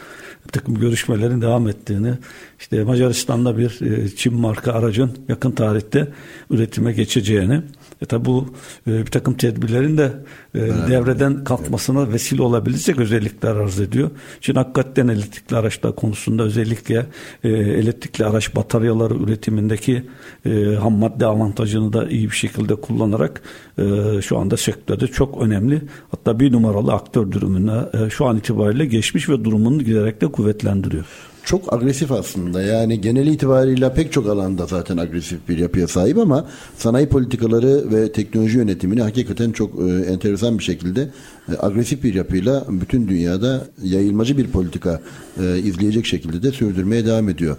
bir takım görüşmelerin devam ettiğini, işte Macaristan'da bir Çin marka aracın yakın tarihte üretime geçeceğini, e tabi bu e, bir takım tedbirlerin de e, evet. devreden kalkmasına evet. vesile olabilecek özellikler arz ediyor. Şimdi hakikaten elektrikli araçlar konusunda özellikle e, elektrikli araç bataryaları üretimindeki e, ham madde avantajını da iyi bir şekilde kullanarak e, şu anda sektörde çok önemli hatta bir numaralı aktör durumuna e, şu an itibariyle geçmiş ve durumunu giderek de kuvvetlendiriyor çok agresif aslında. Yani genel itibariyle pek çok alanda zaten agresif bir yapıya sahip ama sanayi politikaları ve teknoloji yönetimini hakikaten çok e, enteresan bir şekilde e, agresif bir yapıyla bütün dünyada yayılmacı bir politika e, izleyecek şekilde de sürdürmeye devam ediyor.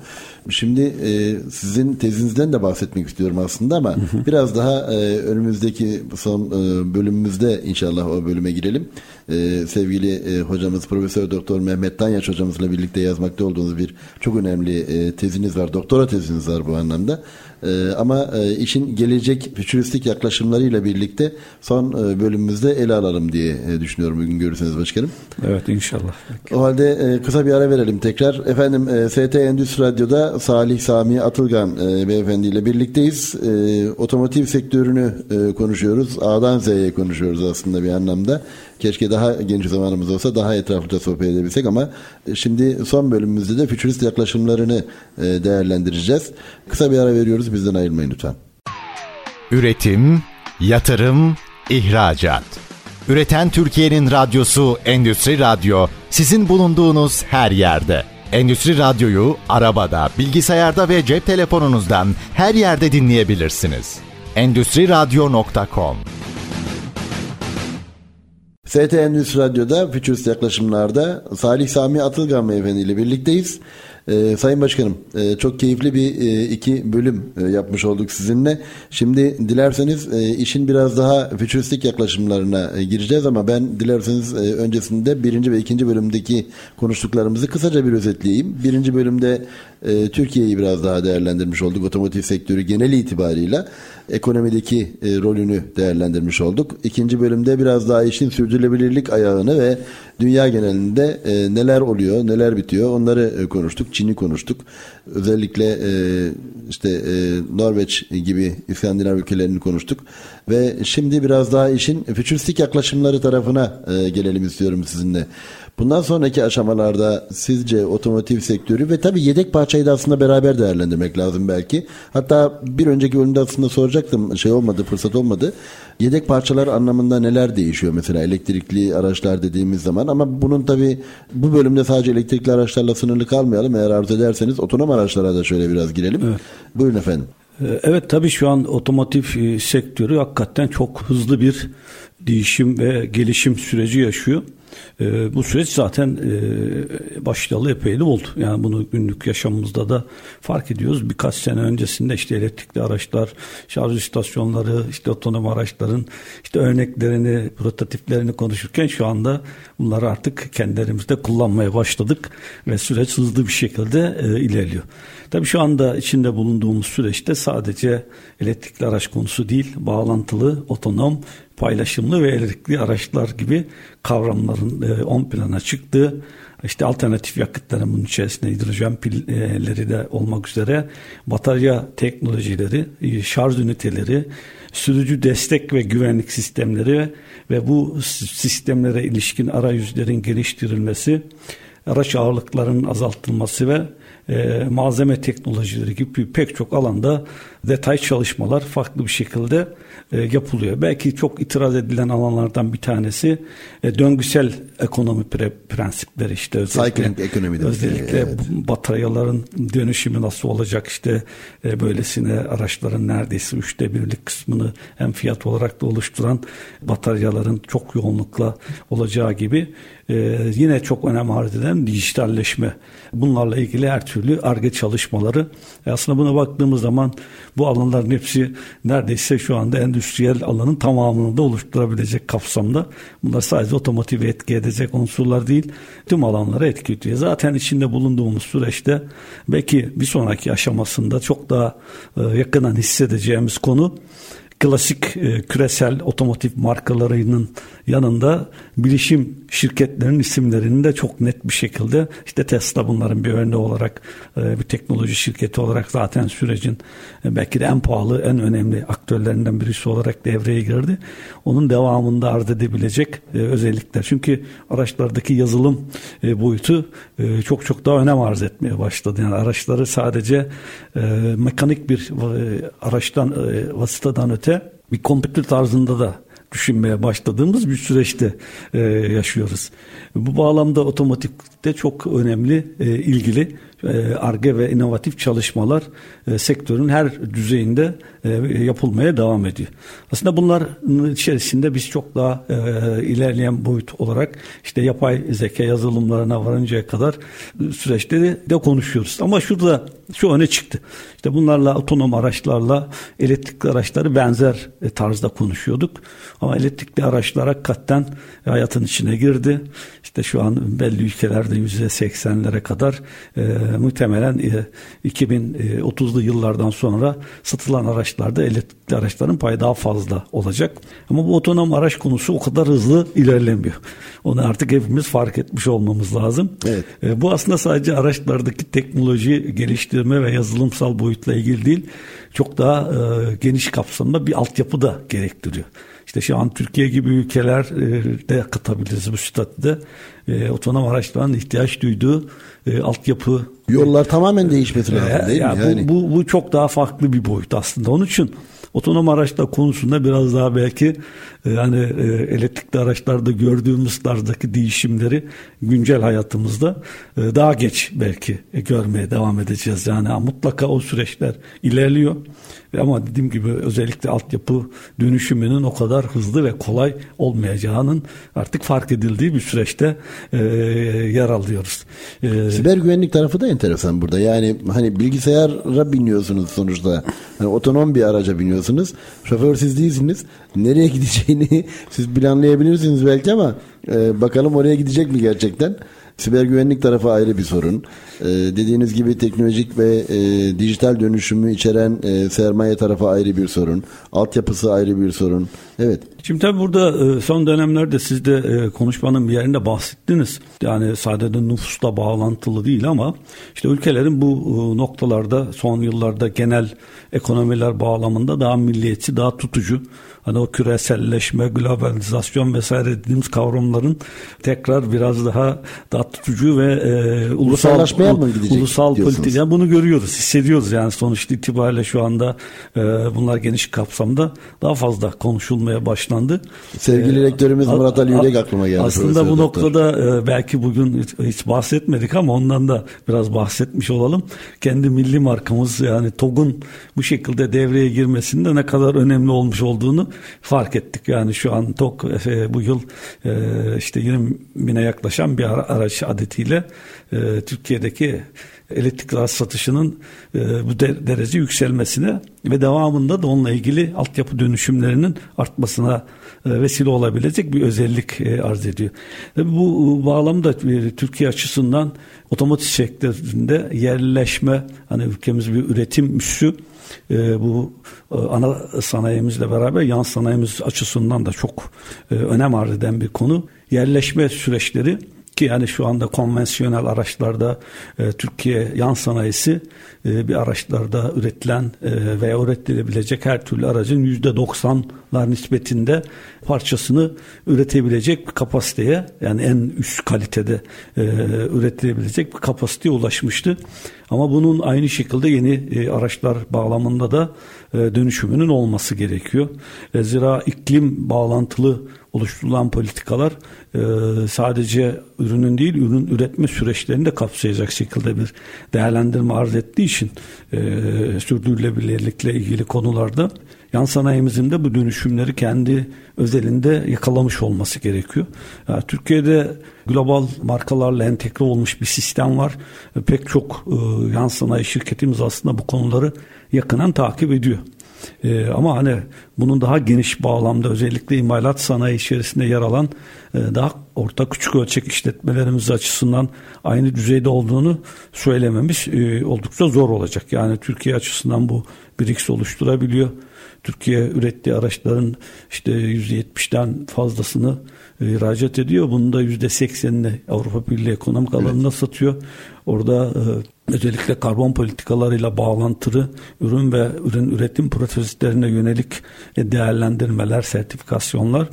Şimdi e, sizin tezinizden de bahsetmek istiyorum aslında ama biraz daha e, önümüzdeki son e, bölümümüzde inşallah o bölüme girelim. E, sevgili e, hocamız Profesör Doktor Mehmet Tanyaç hocamızla birlikte yazmakta olduğunuz bir çok önemli e, teziniz var. Doktora teziniz var bu anlamda. E, ama e, işin gelecek fütüristik yaklaşımlarıyla birlikte son e, bölümümüzde ele alalım diye e, düşünüyorum bugün görürseniz başkanım. Evet inşallah. O halde e, kısa bir ara verelim tekrar. Efendim e, ST Endüstri Radyo'da Salih Sami Atılgan e, beyefendi ile birlikteyiz. E, otomotiv sektörünü e, konuşuyoruz. A'dan Z'ye konuşuyoruz aslında bir anlamda. Keşke daha geniş zamanımız olsa daha etraflıca sohbet edebilsek ama şimdi son bölümümüzde de fütürist yaklaşımlarını e, değerlendireceğiz. Kısa bir ara veriyoruz. Bizden ayrılmayın lütfen. Üretim, yatırım, ihracat. Üreten Türkiye'nin radyosu Endüstri Radyo sizin bulunduğunuz her yerde. Endüstri Radyo'yu arabada, bilgisayarda ve cep telefonunuzdan her yerde dinleyebilirsiniz. Endüstri Radyo.com ST Endüstri Radyo'da Fütürist Yaklaşımlar'da Salih Sami Atılgan Beyefendi ile birlikteyiz. Ee, Sayın Başkanım e, çok keyifli bir e, iki bölüm e, yapmış olduk sizinle. Şimdi dilerseniz e, işin biraz daha fütüristik yaklaşımlarına e, gireceğiz ama ben dilerseniz e, öncesinde birinci ve ikinci bölümdeki konuştuklarımızı kısaca bir özetleyeyim. Birinci bölümde e, Türkiye'yi biraz daha değerlendirmiş olduk. Otomotiv sektörü genel itibarıyla ekonomideki e, rolünü değerlendirmiş olduk. İkinci bölümde biraz daha işin sürdürülebilirlik ayağını ve dünya genelinde e, neler oluyor, neler bitiyor onları e, konuştuk. Çin'i konuştuk. Özellikle e, işte e, Norveç gibi İskandinav ülkelerini konuştuk. Ve şimdi biraz daha işin fütüristik yaklaşımları tarafına e, gelelim istiyorum sizinle. Bundan sonraki aşamalarda sizce otomotiv sektörü ve tabii yedek parçayı da aslında beraber değerlendirmek lazım belki. Hatta bir önceki bölümde aslında soracaktım şey olmadı fırsat olmadı. Yedek parçalar anlamında neler değişiyor mesela elektrikli araçlar dediğimiz zaman ama bunun tabii bu bölümde sadece elektrikli araçlarla sınırlı kalmayalım. Eğer arzu ederseniz otonom araçlara da şöyle biraz girelim. Evet. Buyurun efendim. Ee, evet tabii şu an otomotiv e, sektörü hakikaten çok hızlı bir değişim ve gelişim süreci yaşıyor. E, bu süreç zaten e, başlayalı epeyli oldu. Yani bunu günlük yaşamımızda da fark ediyoruz. Birkaç sene öncesinde işte elektrikli araçlar, şarj istasyonları, işte otonom araçların işte örneklerini, prototiplerini konuşurken şu anda bunları artık kendilerimizde kullanmaya başladık ve süreç hızlı bir şekilde e, ilerliyor. Tabii şu anda içinde bulunduğumuz süreçte sadece elektrikli araç konusu değil, bağlantılı, otonom, paylaşımlı ve elektrikli araçlar gibi kavramların e, ön plana çıktığı işte alternatif yakıtların bunun içerisinde hidrojen pilleri de olmak üzere batarya teknolojileri, e, şarj üniteleri, sürücü destek ve güvenlik sistemleri ve bu sistemlere ilişkin arayüzlerin geliştirilmesi, araç ağırlıklarının azaltılması ve e, malzeme teknolojileri gibi pek çok alanda detay çalışmalar farklı bir şekilde e, yapılıyor. Belki çok itiraz edilen alanlardan bir tanesi e, döngüsel ekonomi pre, prensipleri işte özellikle, ekonomi özellikle evet. bataryaların dönüşümü nasıl olacak işte e, böylesine araçların neredeyse üçte birlik kısmını hem fiyat olarak da oluşturan bataryaların çok yoğunlukla olacağı gibi e, yine çok önem arz eden dijitalleşme. Bunlarla ilgili her türlü arge çalışmaları. E aslında buna baktığımız zaman bu alanların hepsi neredeyse şu anda endüstriyel alanın tamamını da oluşturabilecek kapsamda. Bunlar sadece otomotiv etki edecek unsurlar değil, tüm alanlara etki ediyor. Zaten içinde bulunduğumuz süreçte belki bir sonraki aşamasında çok daha e, yakından hissedeceğimiz konu klasik e, küresel otomotiv markalarının yanında bilişim şirketlerinin isimlerini de çok net bir şekilde işte Tesla bunların bir örneği olarak e, bir teknoloji şirketi olarak zaten sürecin e, belki de en pahalı en önemli aktörlerinden birisi olarak devreye girdi. Onun devamında arz edebilecek e, özellikler. Çünkü araçlardaki yazılım boyutu çok çok daha önem arz etmeye başladı. Yani araçları sadece mekanik bir araçtan vasıtadan öte bir kompütür tarzında da düşünmeye başladığımız bir süreçte e, yaşıyoruz. Bu bağlamda otomotivde çok önemli e, ilgili ARGE ve inovatif çalışmalar e, sektörün her düzeyinde e, yapılmaya devam ediyor. Aslında bunların içerisinde biz çok daha e, ilerleyen boyut olarak işte yapay zeka yazılımlarına varıncaya kadar süreçleri de konuşuyoruz. Ama şurada şu öne çıktı. İşte bunlarla otonom araçlarla elektrikli araçları benzer tarzda konuşuyorduk. Ama elektrikli araçlar hakikaten hayatın içine girdi. İşte şu an belli ülkelerde yüzde seksenlere kadar e, muhtemelen e, 2030'lu yıllardan sonra satılan araçlarda elektrikli araçların payı daha fazla olacak. Ama bu otonom araç konusu o kadar hızlı ilerlemiyor. Onu artık hepimiz fark etmiş olmamız lazım. Evet. E, bu aslında sadece araçlardaki teknoloji geliştirme ve yazılımsal boyutla ilgili değil. Çok daha e, geniş kapsamda bir altyapı da gerektiriyor. İşte şu an Türkiye gibi ülkeler e, de katabiliriz bu statüde. E, otonom araçların ihtiyaç duyduğu e, altyapı. Yollar tamamen değişmesi lazım değil ya mi? Yani. Bu, bu, bu çok daha farklı bir boyut aslında. Onun için otonom araçlar konusunda biraz daha belki yani e, elektrikli araçlarda gördüğümüz tarzdaki değişimleri güncel hayatımızda e, daha geç belki görmeye devam edeceğiz. Yani mutlaka o süreçler ilerliyor. Ama dediğim gibi özellikle altyapı dönüşümünün o kadar hızlı ve kolay olmayacağının artık fark edildiği bir süreçte e, yer alıyoruz. E, Siber güvenlik tarafı da enteresan burada. Yani hani bilgisayara biniyorsunuz sonuçta. Hani otonom bir araca biniyorsunuz. Şoför siz değilsiniz. Nereye gideceğini siz planlayabilirsiniz belki ama e, bakalım oraya gidecek mi gerçekten? Siber güvenlik tarafı ayrı bir sorun. Ee, dediğiniz gibi teknolojik ve e, dijital dönüşümü içeren e, sermaye tarafı ayrı bir sorun. Altyapısı ayrı bir sorun. Evet. Şimdi tabii burada e, son dönemlerde siz de e, konuşmanın bir yerinde bahsettiniz. Yani sadece nüfusla bağlantılı değil ama işte ülkelerin bu e, noktalarda son yıllarda genel ekonomiler bağlamında daha milliyetçi, daha tutucu hani o küreselleşme, globalizasyon vesaire dediğimiz kavramların tekrar biraz daha daha tutucu ve e, ulusal mı gidecek ulusal politik yani bunu görüyoruz, hissediyoruz yani sonuç itibariyle şu anda e, bunlar geniş kapsamda daha fazla konuşulmaya başlandı. Sevgili e, rektörümüz Murat Ali Yürek aklıma geldi. Aslında bu noktada e, belki bugün hiç, hiç bahsetmedik ama ondan da biraz bahsetmiş olalım. Kendi milli markamız yani TOG'un bu şekilde devreye girmesinde ne kadar önemli olmuş olduğunu fark ettik. Yani şu an TOK e, bu yıl e, işte 20 bine yaklaşan bir araç adetiyle e, Türkiye'deki elektrikli araç satışının bu derece yükselmesine ve devamında da onunla ilgili altyapı dönüşümlerinin artmasına vesile olabilecek bir özellik arz ediyor. Bu bağlamda Türkiye açısından otomotiv sektöründe yerleşme hani ülkemiz bir üretim üssü e, bu e, ana sanayimizle beraber yan sanayimiz açısından da çok e, önem arz eden bir konu. Yerleşme süreçleri ki yani şu anda konvansiyonel araçlarda e, Türkiye yan sanayisi e, bir araçlarda üretilen e, veya üretilebilecek her türlü aracın yüzde doksanlar nispetinde parçasını üretebilecek bir kapasiteye yani en üst kalitede e, üretilebilecek bir kapasiteye ulaşmıştı. Ama bunun aynı şekilde yeni e, araçlar bağlamında da e, dönüşümünün olması gerekiyor. E, zira iklim bağlantılı oluşturulan politikalar e, sadece ürünün değil ürün üretme süreçlerini de kapsayacak şekilde bir değerlendirme arz ettiği için e, sürdürülebilirlikle ilgili konularda yan sanayimizin de bu dönüşümleri kendi özelinde yakalamış olması gerekiyor. Yani Türkiye'de global markalarla entegre olmuş bir sistem var. Pek çok e, yan sanayi şirketimiz aslında bu konuları yakından takip ediyor. E, ama hani bunun daha geniş bağlamda özellikle imalat sanayi içerisinde yer alan e, daha orta küçük ölçek işletmelerimiz açısından aynı düzeyde olduğunu söylememiz e, oldukça zor olacak. Yani Türkiye açısından bu BRICS oluşturabiliyor. Türkiye ürettiği araçların işte %70'den fazlasını e, ihracat ediyor. Bunun da %80'ini Avrupa Birliği ekonomik alanında evet. satıyor. Orada e, özellikle karbon politikalarıyla bağlantılı ürün ve ürün üretim proseslerine yönelik e, değerlendirmeler, sertifikasyonlar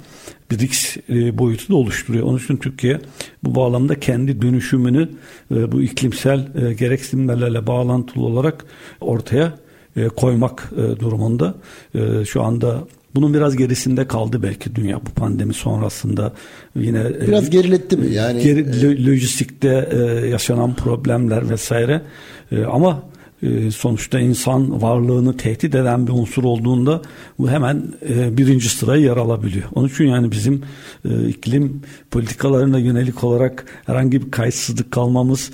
BRICS boyutu da oluşturuyor. Onun için Türkiye bu bağlamda kendi dönüşümünü bu iklimsel gereksinimlerle bağlantılı olarak ortaya e, koymak e, durumunda. E, şu anda bunun biraz gerisinde kaldı belki dünya bu pandemi sonrasında. Yine e, biraz geriletti mi? Yani geri, lo, lojistikte e, yaşanan problemler vesaire. E, ama e, sonuçta insan varlığını tehdit eden bir unsur olduğunda bu hemen e, birinci sırayı yer alabiliyor. Onun için yani bizim e, iklim politikalarına yönelik olarak herhangi bir kayıtsızlık kalmamız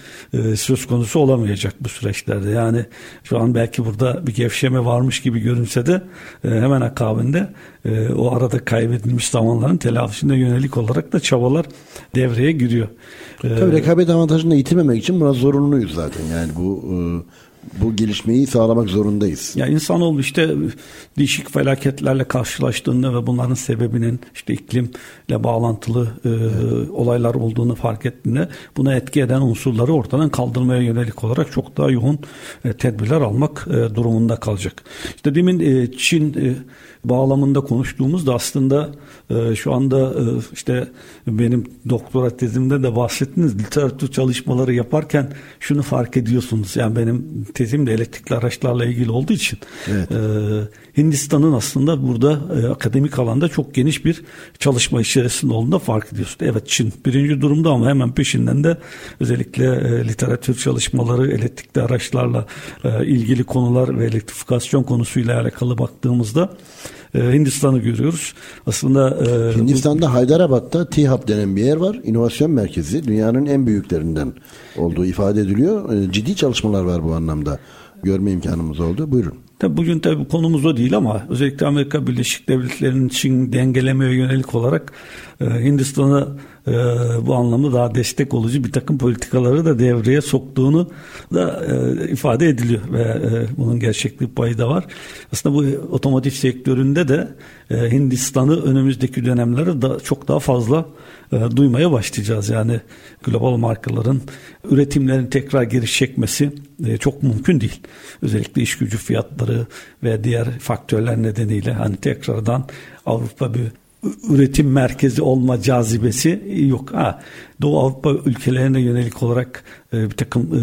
söz konusu olamayacak bu süreçlerde. Yani şu an belki burada bir gevşeme varmış gibi görünse de hemen akabinde o arada kaybedilmiş zamanların telafisine yönelik olarak da çabalar devreye giriyor. Tabii rekabet avantajını yitirmemek için buna zorunluyuz zaten. Yani bu bu gelişmeyi sağlamak zorundayız. Ya insanoğlu işte değişik felaketlerle karşılaştığında ve bunların sebebinin işte iklimle bağlantılı e, evet. olaylar olduğunu fark ettiğinde buna etki eden unsurları ortadan kaldırmaya yönelik olarak çok daha yoğun e, tedbirler almak e, durumunda kalacak. İşte demin e, Çin e, bağlamında konuştuğumuzda aslında e, şu anda e, işte benim doktora tezimde de bahsettiniz literatür çalışmaları yaparken şunu fark ediyorsunuz. Yani benim tezim de elektrikli araçlarla ilgili olduğu için evet. e, Hindistan'ın aslında burada e, akademik alanda çok geniş bir çalışma içerisinde olduğunu fark ediyorsun. Evet Çin birinci durumda ama hemen peşinden de özellikle e, literatür çalışmaları elektrikli araçlarla e, ilgili konular ve elektrifikasyon konusuyla alakalı baktığımızda e, Hindistan'ı görüyoruz. Aslında e, Hindistan'da bu, Haydarabad'da TİHAP denen bir yer var. İnovasyon merkezi. Dünyanın en büyüklerinden olduğu ifade ediliyor. E, ciddi çalışmalar var bu anlamda. Görme imkanımız oldu. Buyurun. Tabii bugün tabii konumuz o değil ama özellikle Amerika Birleşik Devletleri'nin Çin dengelemeye yönelik olarak Hindistan'a e, bu anlamda daha destek olucu bir takım politikaları da devreye soktuğunu da e, ifade ediliyor ve e, bunun gerçeklik payı da var. Aslında bu otomotiv sektöründe de Hindistan'ı önümüzdeki dönemlerde da çok daha fazla duymaya başlayacağız. Yani global markaların üretimlerin tekrar geri çekmesi çok mümkün değil. Özellikle iş gücü fiyatları ve diğer faktörler nedeniyle hani tekrardan Avrupa bir üretim merkezi olma cazibesi yok. Ha, Doğu Avrupa ülkelerine yönelik olarak e, bir takım e,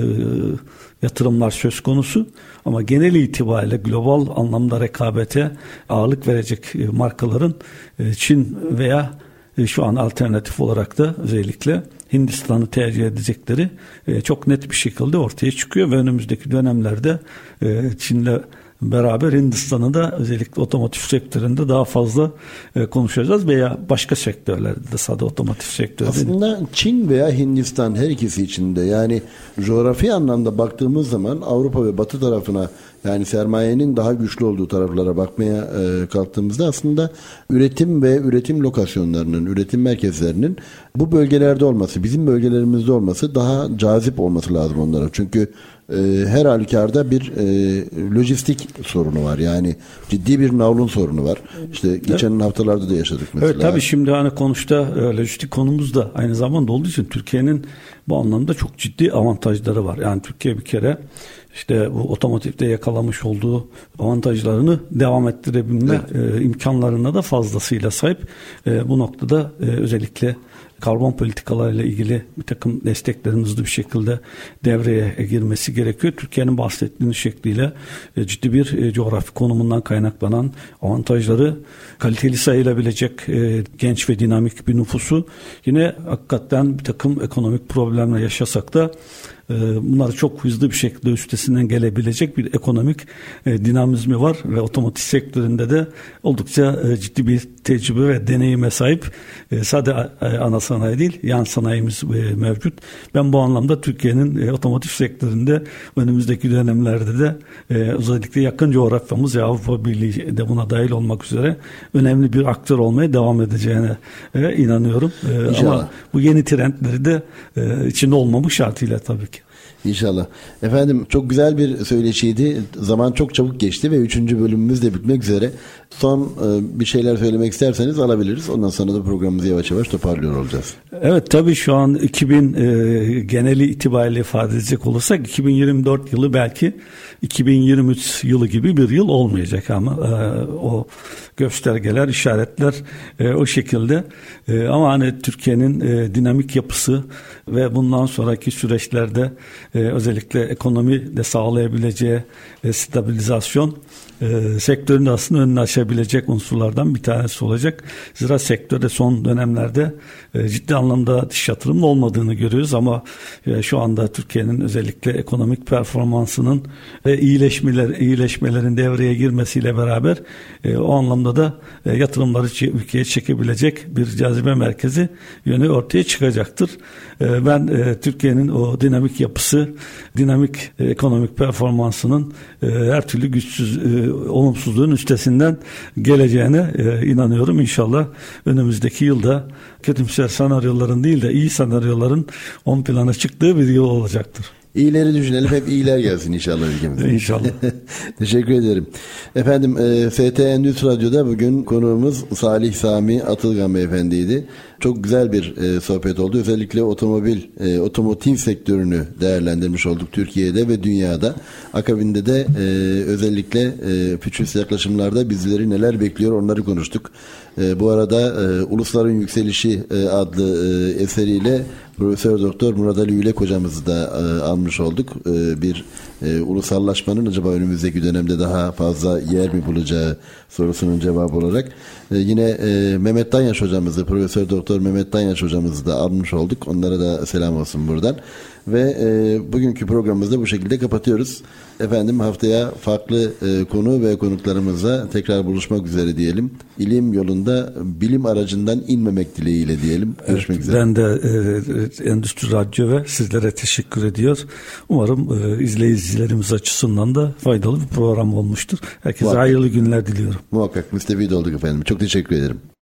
yatırımlar söz konusu ama genel itibariyle global anlamda rekabete ağırlık verecek e, markaların e, Çin veya e, şu an alternatif olarak da özellikle Hindistan'ı tercih edecekleri e, çok net bir şekilde ortaya çıkıyor ve önümüzdeki dönemlerde e, Çin'le beraber Hindistan'ı da özellikle otomotiv sektöründe daha fazla e, konuşacağız veya başka sektörlerde de sadece otomotiv sektörü. Aslında. Çin veya Hindistan her ikisi içinde yani coğrafi anlamda baktığımız zaman Avrupa ve Batı tarafına yani sermayenin daha güçlü olduğu taraflara bakmaya e, kalktığımızda aslında üretim ve üretim lokasyonlarının, üretim merkezlerinin bu bölgelerde olması, bizim bölgelerimizde olması daha cazip olması lazım onlara. Çünkü e, her halükarda bir e, lojistik sorunu var. Yani ciddi bir navlun sorunu var. İşte geçen evet. haftalarda da yaşadık mesela. Evet tabii şimdi hani konuşta e, lojistik konumuz da aynı zamanda olduğu için Türkiye'nin bu anlamda çok ciddi avantajları var. Yani Türkiye bir kere işte bu otomotivde yakalamış olduğu avantajlarını devam ettirebilme evet. e, imkanlarına da fazlasıyla sahip. E, bu noktada e, özellikle karbon politikalarıyla ilgili bir takım desteklerin hızlı bir şekilde devreye girmesi gerekiyor. Türkiye'nin bahsettiğiniz şekliyle e, ciddi bir e, coğrafi konumundan kaynaklanan avantajları kaliteli sayılabilecek e, genç ve dinamik bir nüfusu yine hakikaten bir takım ekonomik problemler yaşasak da ee, bunları çok hızlı bir şekilde üstesinden gelebilecek bir ekonomik e, dinamizmi var ve otomotiv sektöründe de oldukça e, ciddi bir tecrübe ve deneyime sahip e, sadece ana sanayi değil yan sanayimiz mevcut. Ben bu anlamda Türkiye'nin otomotiv sektöründe önümüzdeki dönemlerde de özellikle yakın coğrafyamız ve Avrupa Birliği de buna dahil olmak üzere önemli bir aktör olmaya devam edeceğine inanıyorum. İnşallah. Ama bu yeni trendleri de içinde olmamış şartıyla tabii ki. İnşallah. Efendim çok güzel bir söyleşiydi. Zaman çok çabuk geçti ve üçüncü bölümümüz de bitmek üzere. Son e, bir şeyler söylemek isterseniz alabiliriz. Ondan sonra da programımızı yavaş yavaş toparlıyor olacağız. Evet tabii şu an 2000 e, geneli itibariyle ifade edecek olursak 2024 yılı belki 2023 yılı gibi bir yıl olmayacak ama e, o göstergeler, işaretler e, o şekilde. E, ama hani Türkiye'nin e, dinamik yapısı ve bundan sonraki süreçlerde e, özellikle ekonomi de sağlayabileceği e, stabilizasyon e, sektörün aslında önünü açabilecek unsurlardan bir tanesi olacak. Zira sektörde son dönemlerde e, ciddi anlamda dış yatırımın olmadığını görüyoruz ama e, şu anda Türkiye'nin özellikle ekonomik performansının ve iyileşmeler, iyileşmelerin devreye girmesiyle beraber e, o anlamda da e, yatırımları ülkeye çekebilecek bir cazibe merkezi yönü ortaya çıkacaktır. E, ben e, Türkiye'nin o dinamik yapısı, dinamik e, ekonomik performansının e, her türlü güçsüz e, olumsuzluğun üstesinden geleceğine e, inanıyorum. İnşallah önümüzdeki yılda kötümser senaryoların değil de iyi senaryoların on plana çıktığı bir yıl olacaktır. İyileri düşünelim hep iyiler gelsin inşallah ülkemize. İnşallah. Teşekkür ederim. Efendim e, FT Endüstri Radyo'da bugün konuğumuz Salih Sami Atılgan Beyefendiydi. Çok güzel bir e, sohbet oldu. Özellikle otomobil, e, otomotiv sektörünü değerlendirmiş olduk Türkiye'de ve dünyada. Akabinde de e, özellikle e, fütürist yaklaşımlarda bizleri neler bekliyor onları konuştuk. E, bu arada e, Ulusların Yükselişi e, adlı e, eseriyle Profesör Doktor Murat Ali Ülek hocamızı da e, almış olduk. E, bir e, ulusallaşmanın acaba önümüzdeki dönemde daha fazla yer mi bulacağı sorusunun cevabı olarak. E, yine e, Mehmet Danyaş hocamızı, Profesör Doktor Mehmet Danyaş hocamızı da almış olduk. Onlara da selam olsun buradan. Ve e, bugünkü programımızda bu şekilde kapatıyoruz. Efendim haftaya farklı e, konu ve konuklarımızla tekrar buluşmak üzere diyelim. İlim yolunda bilim aracından inmemek dileğiyle diyelim. Görüşmek evet, üzere. Ben de e, Endüstri Radyo ve sizlere teşekkür ediyor. Umarım e, izleyicilerimiz açısından da faydalı bir program olmuştur. Herkese Muhakkak. hayırlı günler diliyorum. Muhakkak müstefid olduk efendim. Çok teşekkür ederim.